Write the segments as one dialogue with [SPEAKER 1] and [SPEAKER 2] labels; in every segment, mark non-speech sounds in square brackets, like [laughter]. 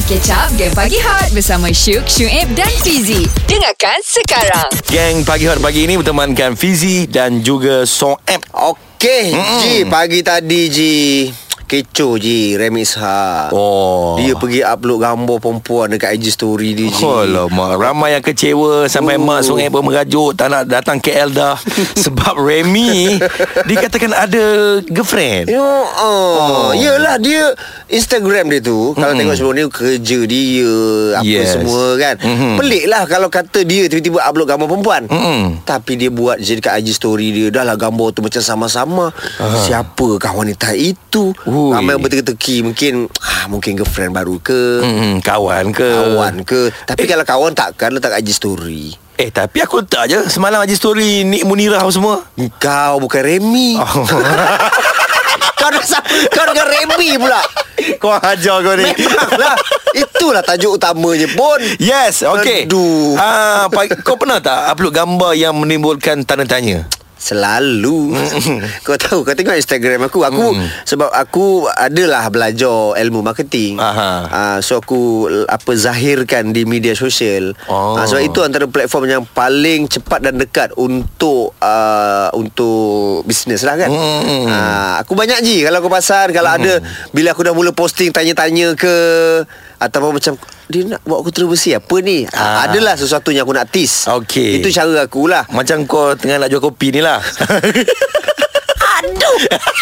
[SPEAKER 1] Mari catch up Game Pagi Hot Bersama Syuk, Syuib dan Fizi Dengarkan sekarang
[SPEAKER 2] Geng Pagi Hot pagi ini bertemankan Fizi dan juga Soeb.
[SPEAKER 3] Okey, Ji, pagi tadi Ji. Kecoh Ji, Remix Ha.
[SPEAKER 2] Oh.
[SPEAKER 3] Dia pergi upload gambar perempuan dekat IG story dia Ji.
[SPEAKER 2] Oh lama Ramai yang kecewa Sampai
[SPEAKER 3] Oh.
[SPEAKER 2] mak sungai pun merajuk Tak nak datang KL dah [laughs] Sebab Remy Dikatakan ada girlfriend
[SPEAKER 3] Ya, oh. Yelah dia Instagram dia tu Kalau tengok sebelum ni Kerja dia Apa
[SPEAKER 2] Yes.
[SPEAKER 3] semua kan
[SPEAKER 2] Mhm.
[SPEAKER 3] Pelik lah Kalau kata dia Tiba-tiba upload gambar perempuan
[SPEAKER 2] Mm-mm.
[SPEAKER 3] Tapi dia buat je Dekat IG story dia Dah lah gambar tu Macam sama-sama Siapakah wanita itu
[SPEAKER 2] Ui.
[SPEAKER 3] Ramai yang berteki-teki Mungkin ah, Mungkin girlfriend baru ke?
[SPEAKER 2] Hmm, kawan ke?
[SPEAKER 3] Kawan ke? Tapi kalau kawan takkan Letak IG story.
[SPEAKER 2] Eh tapi aku letak je. Semalam aja story Nik Munirah semua.
[SPEAKER 3] Kau bukan Remy. [laughs]
[SPEAKER 2] Oh.
[SPEAKER 3] Kau dah sa- Kau dengan Remy pula.
[SPEAKER 2] Kau ajar kau ni.
[SPEAKER 3] Memanglah Itulah tajuk utamanya pun
[SPEAKER 2] Yes okay
[SPEAKER 3] Aduh.
[SPEAKER 2] Ah, Kau pernah tak Upload gambar yang menimbulkan tanda tanya
[SPEAKER 3] Selalu Kau tahu Kau tengok Instagram aku Aku Sebab aku Adalah belajar Ilmu marketing
[SPEAKER 2] Aha.
[SPEAKER 3] uh, So aku Apa Zahirkan di media sosial
[SPEAKER 2] Oh.
[SPEAKER 3] Ah, Sebab itu antara platform Yang paling cepat dan dekat Untuk uh, Untuk Bisnes lah kan
[SPEAKER 2] Hmm.
[SPEAKER 3] Ah, Aku banyak je Kalau aku pasal Kalau ada Bila aku dah mula posting Tanya-tanya ke Ataupun macam Dia nak buat kontroversi Apa ni
[SPEAKER 2] Ah.
[SPEAKER 3] ah. Adalah sesuatu yang aku nak tease
[SPEAKER 2] Okey.
[SPEAKER 3] Itu cara aku lah
[SPEAKER 2] Macam kau tengah nak jual kopi ni lah [laughs]
[SPEAKER 3] Aduh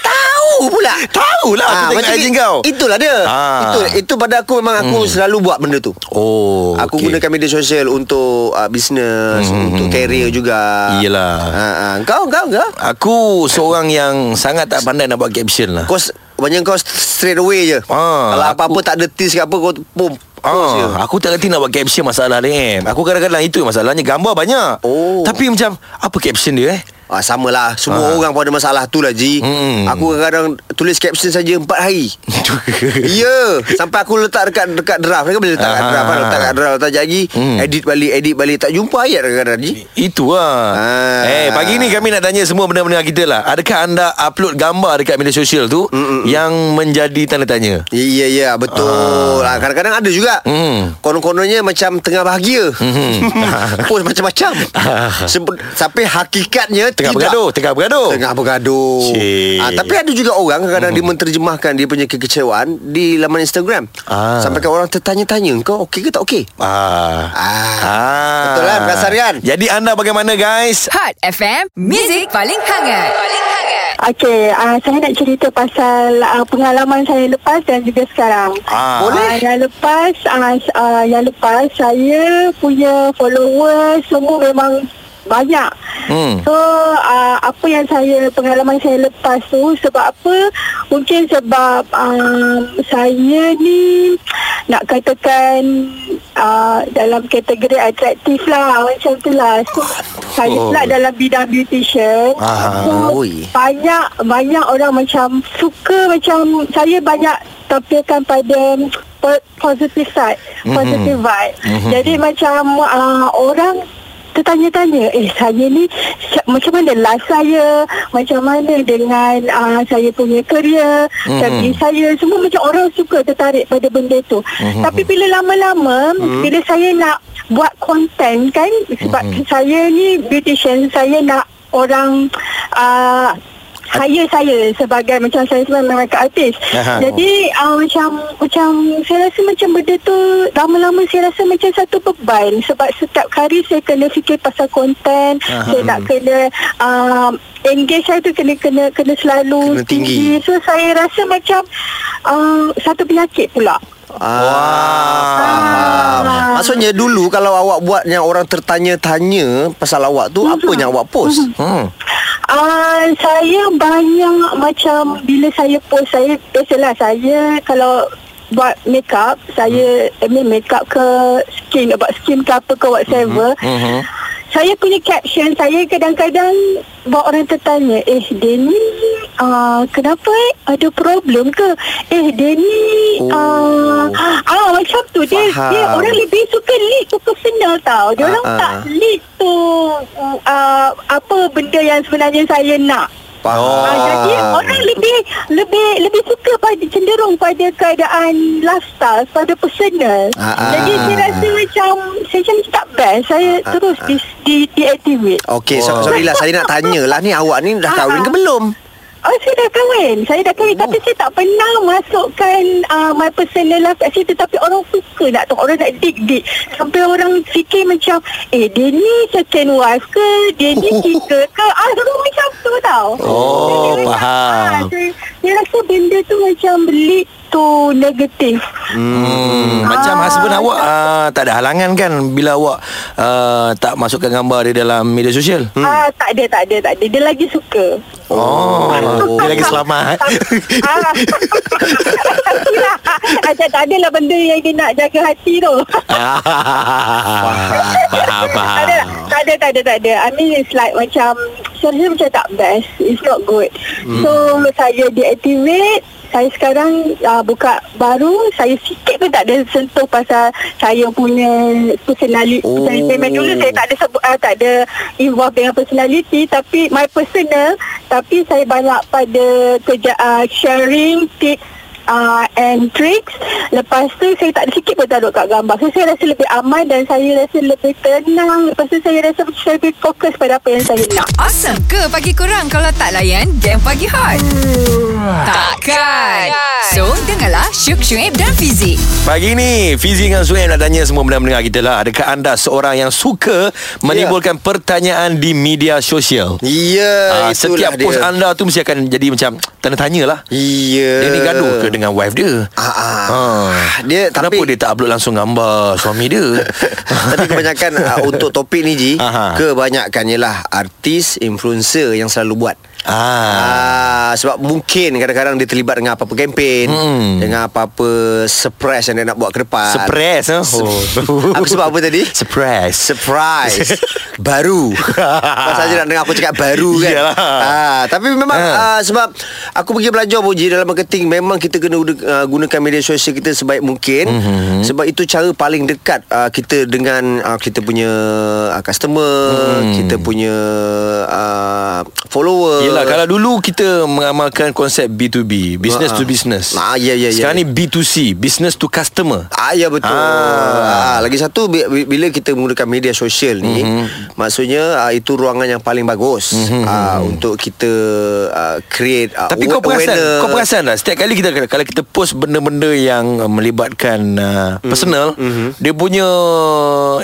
[SPEAKER 3] Tahu pula
[SPEAKER 2] Tahu lah Aku tengok IG
[SPEAKER 3] i-
[SPEAKER 2] kau
[SPEAKER 3] Itulah dia
[SPEAKER 2] Ah.
[SPEAKER 3] Itu itu pada aku memang aku selalu buat benda tu
[SPEAKER 2] Oh
[SPEAKER 3] Aku
[SPEAKER 2] okey.
[SPEAKER 3] gunakan media sosial untuk uh, bisnes,
[SPEAKER 2] Hmm,
[SPEAKER 3] untuk
[SPEAKER 2] hmm,
[SPEAKER 3] career juga.
[SPEAKER 2] Iyalah.
[SPEAKER 3] Ha, ha. Kau kau kau.
[SPEAKER 2] Aku seorang yang sangat tak pandai nak buat caption lah
[SPEAKER 3] Kau banyak kau straight away je.
[SPEAKER 2] Ah,
[SPEAKER 3] Kalau apa-apa tak ada tease ke apa kau pum.
[SPEAKER 2] Ah, aku tak reti nak buat caption masalah ni. Aku kadang-kadang itu masalahnya gambar banyak.
[SPEAKER 3] Oh.
[SPEAKER 2] Tapi macam apa caption dia eh?
[SPEAKER 3] Ah, sama lah Semua
[SPEAKER 2] Ah.
[SPEAKER 3] orang pun ada masalah tu lah Ji
[SPEAKER 2] Hmm.
[SPEAKER 3] Aku kadang-kadang Tulis caption saja 4 hari [laughs] Ya Sampai aku letak dekat Dekat draft Kan boleh letak kat
[SPEAKER 2] Ah.
[SPEAKER 3] draft kan Letak kat draft Letak lagi
[SPEAKER 2] Hmm.
[SPEAKER 3] Edit balik Edit balik Tak jumpa ayat kadang-kadang Ji
[SPEAKER 2] Itu lah
[SPEAKER 3] Ah.
[SPEAKER 2] Eh pagi ni kami nak tanya semua benda-benda kita lah Adakah anda upload gambar dekat media sosial tu
[SPEAKER 3] Mm-mm.
[SPEAKER 2] Yang menjadi tanda tanya
[SPEAKER 3] Ya ya ya betul. Ah. Kadang-kadang ada juga.
[SPEAKER 2] Hmm.
[SPEAKER 3] Konon-kononnya macam tengah bahagia.
[SPEAKER 2] Hmm. [laughs]
[SPEAKER 3] Post macam-macam. [laughs] Sebe- Sampai hakikatnya
[SPEAKER 2] Tengah
[SPEAKER 3] tidak.
[SPEAKER 2] bergaduh Tengah bergaduh
[SPEAKER 3] Tengah bergaduh.
[SPEAKER 2] Cik.
[SPEAKER 3] Ah, tapi ada juga orang kadang-kadang dia menterjemahkan dia punya kekecewaan di laman Instagram.
[SPEAKER 2] Ah.
[SPEAKER 3] Sampai kan orang tertanya-tanya, kau okey ke tak okey?
[SPEAKER 2] Ah.
[SPEAKER 3] Ah. Betul kan? Perasan kan?
[SPEAKER 2] Jadi anda bagaimana guys?
[SPEAKER 1] Hot FM Music paling hangat Paling hangat
[SPEAKER 4] Okey, uh, saya nak cerita pasal uh, pengalaman saya lepas dan juga sekarang.
[SPEAKER 2] Ah.
[SPEAKER 4] Uh, yang lepas, uh, uh, yang lepas saya punya followers semua memang banyak.
[SPEAKER 2] Hmm.
[SPEAKER 4] So uh, apa yang saya pengalaman saya lepas tu sebab apa? Mungkin sebab um, saya ni nak katakan uh, dalam kategori atraktif lah macam tu lah. So saya
[SPEAKER 2] Oh.
[SPEAKER 4] pula dalam bidang beautician.
[SPEAKER 2] Ah,
[SPEAKER 4] so,
[SPEAKER 3] oi.
[SPEAKER 4] banyak banyak orang macam suka macam saya banyak tampilkan pada po- positive side,
[SPEAKER 2] Mhm.
[SPEAKER 4] positive vibe.
[SPEAKER 2] Mhm.
[SPEAKER 4] Jadi macam uh, orang tertanya-tanya eh saya ni macam mana life saya? Macam mana dengan uh, saya punya kerja tapi saya? Semua macam orang suka tertarik pada benda tu.
[SPEAKER 2] Mhm.
[SPEAKER 4] tapi bila lama-lama bila saya nak buat konten kan sebab saya ni beautician saya nak orang uh, hire saya sebagai macam saya sebagai makeup artist.
[SPEAKER 2] Aha.
[SPEAKER 4] Jadi uh, macam macam saya rasa macam benda tu lama-lama saya rasa macam satu beban sebab setiap hari saya kena fikir pasal konten,
[SPEAKER 2] Aha.
[SPEAKER 4] saya nak kena uh, engage saya tu kena kena kena selalu
[SPEAKER 3] Kena tinggi.
[SPEAKER 4] So saya rasa macam uh, satu penyakit pula.
[SPEAKER 3] Ah.
[SPEAKER 4] Ah.
[SPEAKER 3] Maksudnya dulu kalau awak buat yang orang tertanya-tanya pasal awak tu apa yang awak post?
[SPEAKER 2] Hmm.
[SPEAKER 4] Ah, saya banyak macam bila saya post saya biasalah saya kalau buat makeup saya I mean makeup ke skin buat skin ke apa ke whatever
[SPEAKER 2] Mhm.
[SPEAKER 4] Saya punya caption saya kadang-kadang buat orang tertanya eh dia ni uh, kenapa eh ada problem ke eh dia ni
[SPEAKER 3] Oh.
[SPEAKER 4] uh, ah macam tu dia
[SPEAKER 3] Faham.
[SPEAKER 4] dia orang lebih suka lead tu personal tau dia orang
[SPEAKER 3] Ah, ah.
[SPEAKER 4] tak lead tu uh, apa benda yang sebenarnya saya nak
[SPEAKER 3] Faham.
[SPEAKER 4] Ah, jadi orang lebih lebih lebih suka pada cenderung pada keadaan lifestyle pada personal.
[SPEAKER 3] Ah, ah.
[SPEAKER 4] Jadi saya rasa macam saya best. Saya terus di di deactivate.
[SPEAKER 3] Okey, so,
[SPEAKER 2] Wow.
[SPEAKER 3] sorry lah Saya nak tanya lah ni Awak ni dah kahwin
[SPEAKER 4] Ah.
[SPEAKER 3] ke belum?
[SPEAKER 4] Oh saya dah kahwin Saya dah kahwin Tapi saya tak pernah masukkan uh, My personal life kat situ Tapi orang suka nak tahu Orang nak dig-dig Sampai orang fikir macam Eh dia ni second wife ke Dia ni [laughs] tiga ke Ah orang macam tu tau
[SPEAKER 2] Oh,
[SPEAKER 4] Jadi,
[SPEAKER 2] faham.
[SPEAKER 4] ah, saya, saya rasa benda tu macam Lead to negatif
[SPEAKER 2] Hmm, macam
[SPEAKER 4] Ah.
[SPEAKER 2] husband awak uh, tak ada halangan kan bila awak uh, tak masukkan gambar dia dalam media sosial?
[SPEAKER 4] hmm. Ah tak ada tak ada tak ada Dia lagi suka
[SPEAKER 2] Oh, [laughs] dia lagi selamat.
[SPEAKER 4] ah. [laughs] [laughs] Tak adalah benda yang dia nak jaga hati tu
[SPEAKER 2] faham, [laughs] faham,
[SPEAKER 4] tak ada, tak ada, tak ada, tak ada. I mean it's like macam saya rasa macam tak best. It's not good. Hmm. So saya deactivate. Saya sekarang uh, buka baru. Saya sikit pun tak ada sentuh pasal saya punya personality.
[SPEAKER 3] Oh.
[SPEAKER 4] Memang dulu saya tak ada sebut, uh, tak ada involve dengan personality. Tapi my personal. Tapi saya banyak pada kerja uh, sharing tips uh, and tricks Lepas tu saya tak ada sikit pun taruh kat gambar So saya rasa lebih aman dan saya rasa lebih tenang Lepas tu saya rasa saya lebih fokus pada apa yang saya nak
[SPEAKER 1] Awesome ke pagi kurang kalau tak layan game pagi hot? Takkan. So, dengarlah Syuk Syuib dan Fizi.
[SPEAKER 2] Pagi ni Fizi dengan Suhaib nak tanya semua pendengar kita lah Adakah anda seorang yang suka Menimbulkan pertanyaan di media sosial
[SPEAKER 3] Ya,
[SPEAKER 2] Ah,
[SPEAKER 3] itulah
[SPEAKER 2] Setiap
[SPEAKER 3] dia.
[SPEAKER 2] post anda tu Mesti akan jadi macam Tanda tanya lah
[SPEAKER 3] Ya.
[SPEAKER 2] Dia ni gaduh ke dengan wife dia
[SPEAKER 3] Ah, ah.
[SPEAKER 2] Ah.
[SPEAKER 3] Dia
[SPEAKER 2] Kenapa
[SPEAKER 3] tapi
[SPEAKER 2] dia tak upload langsung gambar suami dia [laughs]
[SPEAKER 3] tapi kebanyakan uh, untuk topik ni Ji,
[SPEAKER 2] Aha.
[SPEAKER 3] kebanyakan ialah artis influencer yang selalu buat.
[SPEAKER 2] Ah,
[SPEAKER 3] Ah, sebab mungkin kadang-kadang dia terlibat dengan apa-apa kempen,
[SPEAKER 2] Hmm.
[SPEAKER 3] dengan apa-apa surprise yang dia nak buat ke depan.
[SPEAKER 2] Surprise eh? oh.
[SPEAKER 3] Apa sebab apa tadi?
[SPEAKER 2] Surprise
[SPEAKER 3] Surprise [laughs] Baru Pasal je nak dengar aku cakap baru kan
[SPEAKER 2] Iyalah.
[SPEAKER 3] ah, Tapi memang
[SPEAKER 2] Ha.
[SPEAKER 3] ah, Sebab Aku pergi belajar Puji Dalam marketing Memang kita kena uh, Gunakan media sosial kita Sebaik mungkin
[SPEAKER 2] Mhm.
[SPEAKER 3] mm-hmm. Sebab itu cara paling dekat uh, Kita dengan uh, Kita punya uh, Customer
[SPEAKER 2] Hmm.
[SPEAKER 3] Kita punya uh, Follower
[SPEAKER 2] Yelah kalau dulu kita mengamalkan konsep B2B Business
[SPEAKER 3] Ah.
[SPEAKER 2] to business
[SPEAKER 3] Ah, ya, ya, ya.
[SPEAKER 2] Sekarang ni B2C Business to customer
[SPEAKER 3] Ah ya betul.
[SPEAKER 2] Ah.
[SPEAKER 3] Ah. lagi satu bi- bi- bila kita menggunakan media sosial ni,
[SPEAKER 2] Mhm.
[SPEAKER 3] mm-hmm. maksudnya ah, itu ruangan yang paling bagus mm-hmm. ah, untuk kita ah, create ah,
[SPEAKER 2] Tapi kau perasan
[SPEAKER 3] awareness.
[SPEAKER 2] Kau perasan tak Setiap kali kita Kalau kita post benda-benda Yang uh, melibatkan uh, Personal
[SPEAKER 3] Mhm.
[SPEAKER 2] Dia punya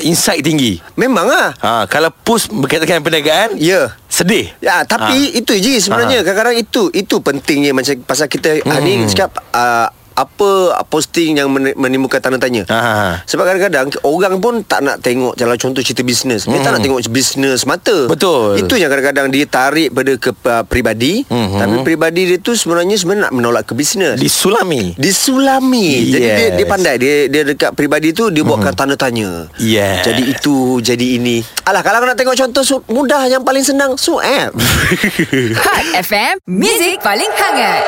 [SPEAKER 2] Insight tinggi
[SPEAKER 3] Memang ah.
[SPEAKER 2] ha, Kalau post Berkaitan dengan perniagaan
[SPEAKER 3] Ya.
[SPEAKER 2] Sedih
[SPEAKER 3] Ya, tapi
[SPEAKER 2] Ah.
[SPEAKER 3] itu je sebenarnya. Kadang-kadang itu itu pentingnya macam pasal kita hmm. ni cakap ah, apa posting yang men- menimbulkan tanda tanya.
[SPEAKER 2] Ah.
[SPEAKER 3] Sebab kadang-kadang orang pun tak nak tengok kalau contoh cerita bisnes. Dia tak nak tengok bisnes mata.
[SPEAKER 2] Betul.
[SPEAKER 3] Itu yang kadang-kadang dia tarik pada ke uh, peribadi,
[SPEAKER 2] Mhm.
[SPEAKER 3] tapi peribadi dia tu sebenarnya sebenarnya nak menolak ke bisnes.
[SPEAKER 2] Disulami
[SPEAKER 3] Disulami Jadi dia,
[SPEAKER 2] Yes.
[SPEAKER 3] dia pandai Dia dia dekat peribadi tu Dia buatkan tanda tanya
[SPEAKER 2] Yes.
[SPEAKER 3] Jadi itu Jadi ini Alah kalau nak tengok contoh su- Mudah yang paling senang So app [laughs]
[SPEAKER 1] Hot FM, Music paling hangat.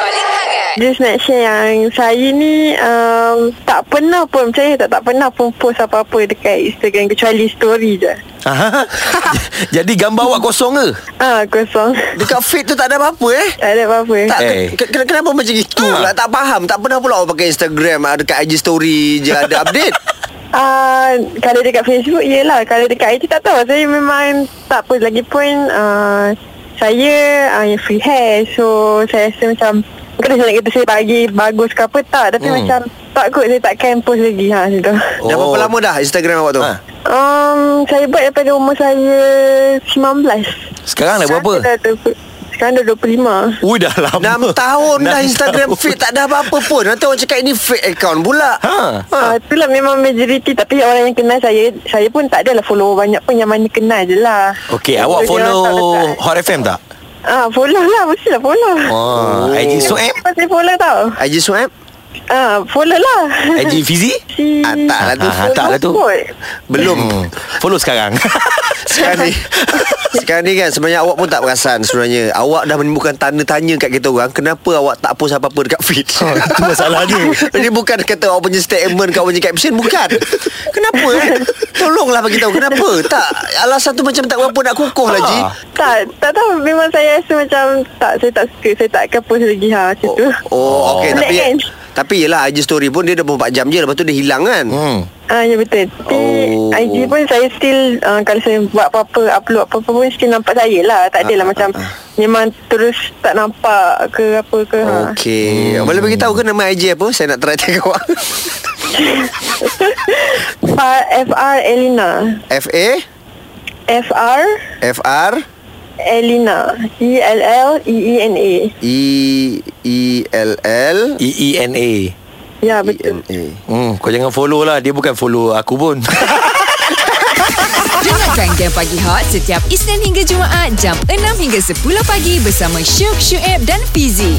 [SPEAKER 4] Just nak share yang saya ni um, tak pernah pun Saya tak, tak pernah pun post apa-apa dekat Instagram Kecuali story je.
[SPEAKER 2] Aha. [laughs] Jadi gambar awak kosong ke?
[SPEAKER 4] Ah kosong.
[SPEAKER 3] Dekat feed tu tak ada apa-apa eh?
[SPEAKER 4] Tak ada apa-apa.
[SPEAKER 3] Tak,
[SPEAKER 2] Eh.
[SPEAKER 3] ke- ke- Kenapa macam itu
[SPEAKER 2] Ha.
[SPEAKER 3] lah Tak faham. Tak pernah pula awak pakai Instagram ah, Dekat IG story je ada [laughs] update.
[SPEAKER 4] Ah, kalau dekat Facebook yelah. Kalau dekat IG tak tahu. Saya memang tak post lagi pun uh, Saya uh, free hair. So saya rasa macam Bukan saya nak kata saya bagi bagus ke apa tak Tapi
[SPEAKER 2] Hmm.
[SPEAKER 4] macam tak kot saya takkan post lagi ha, macam tu. [laughs]
[SPEAKER 3] Dah berapa lama dah Instagram awak tu
[SPEAKER 2] Ha.
[SPEAKER 4] Um, saya buat daripada umur saya 19
[SPEAKER 2] Sekarang dah berapa?
[SPEAKER 4] Dah, dah, sekarang dah 25
[SPEAKER 2] Ui dah lama
[SPEAKER 3] 6 tahun dah [laughs]
[SPEAKER 2] Enam
[SPEAKER 3] Instagram
[SPEAKER 2] tahun.
[SPEAKER 3] feed Tak ada apa-apa pun Nanti orang cakap ini fake account pula
[SPEAKER 2] Ha.
[SPEAKER 3] Ha.
[SPEAKER 4] Ah, itulah memang majoriti Tapi orang yang kenal saya Saya pun tak adalah follow banyak pun Yang mana kenal je lah
[SPEAKER 2] Okey, awak
[SPEAKER 4] So, dia
[SPEAKER 2] follow
[SPEAKER 4] tak.
[SPEAKER 2] Hot FM tak?
[SPEAKER 4] Ah, follow lah Mestilah follow
[SPEAKER 2] Oh, IG Soeb,
[SPEAKER 4] Pasal follow tau
[SPEAKER 3] IG Swipe
[SPEAKER 4] Ah, follow lah
[SPEAKER 2] IG Fizi?
[SPEAKER 4] Si
[SPEAKER 3] Ah, tak lah tu.
[SPEAKER 2] Ah, tak lah tu.
[SPEAKER 3] Belum
[SPEAKER 2] Hmm. Follow sekarang [laughs]
[SPEAKER 3] sekarang ni [laughs] Sekarang ni kan Sebenarnya awak pun tak perasan Sebenarnya. Awak dah menimbulkan tanda tanya Kat kita orang Kenapa awak tak post apa-apa Dekat feed?
[SPEAKER 2] Oh, itu masalahnya. [laughs]
[SPEAKER 3] Ini bukan kata Awak punya statement awak punya caption Bukan. Kenapa eh? Tolonglah bagi tahu Kenapa? Tak Alasan tu macam tak berapa Nak kukuh lah Ji
[SPEAKER 5] Tak, tak tahu. Memang saya rasa macam tak saya tak suka, saya tak akan post lagi ha macam tu.
[SPEAKER 3] Oh, oh okey.
[SPEAKER 5] Pelik
[SPEAKER 3] tapi
[SPEAKER 5] kan?
[SPEAKER 3] tapi yelah IG story pun dia 24 jam je. Lepas tu dia hilang kan.
[SPEAKER 2] Hmm.
[SPEAKER 5] Ah ya betul. Tapi
[SPEAKER 3] Oh.
[SPEAKER 5] IG pun saya still uh, kalau saya buat apa-apa upload apa-apa pun still nampak saya lah. Tak adalah
[SPEAKER 3] Ah,
[SPEAKER 5] macam
[SPEAKER 3] ah, ah.
[SPEAKER 5] memang terus tak nampak ke apa ke ha.
[SPEAKER 3] Okey. Hmm. Boleh bagi tahu ke nama IG apa? Saya nak try tag awak. [laughs]
[SPEAKER 5] Fa- FR Elina.
[SPEAKER 3] F A
[SPEAKER 5] FR
[SPEAKER 3] F R
[SPEAKER 5] Elina. E L L E E N A.
[SPEAKER 3] E E L L
[SPEAKER 2] E-E-N-A.
[SPEAKER 3] E
[SPEAKER 5] betul.
[SPEAKER 3] N A.
[SPEAKER 2] Hmm, kau jangan follow lah. Dia bukan follow aku pun. [laughs]
[SPEAKER 1] Dengarkan Game Pagi Hot setiap Isnin hingga Jumaat jam 6 hingga 10 pagi bersama Syuk, Syuib dan Fizi.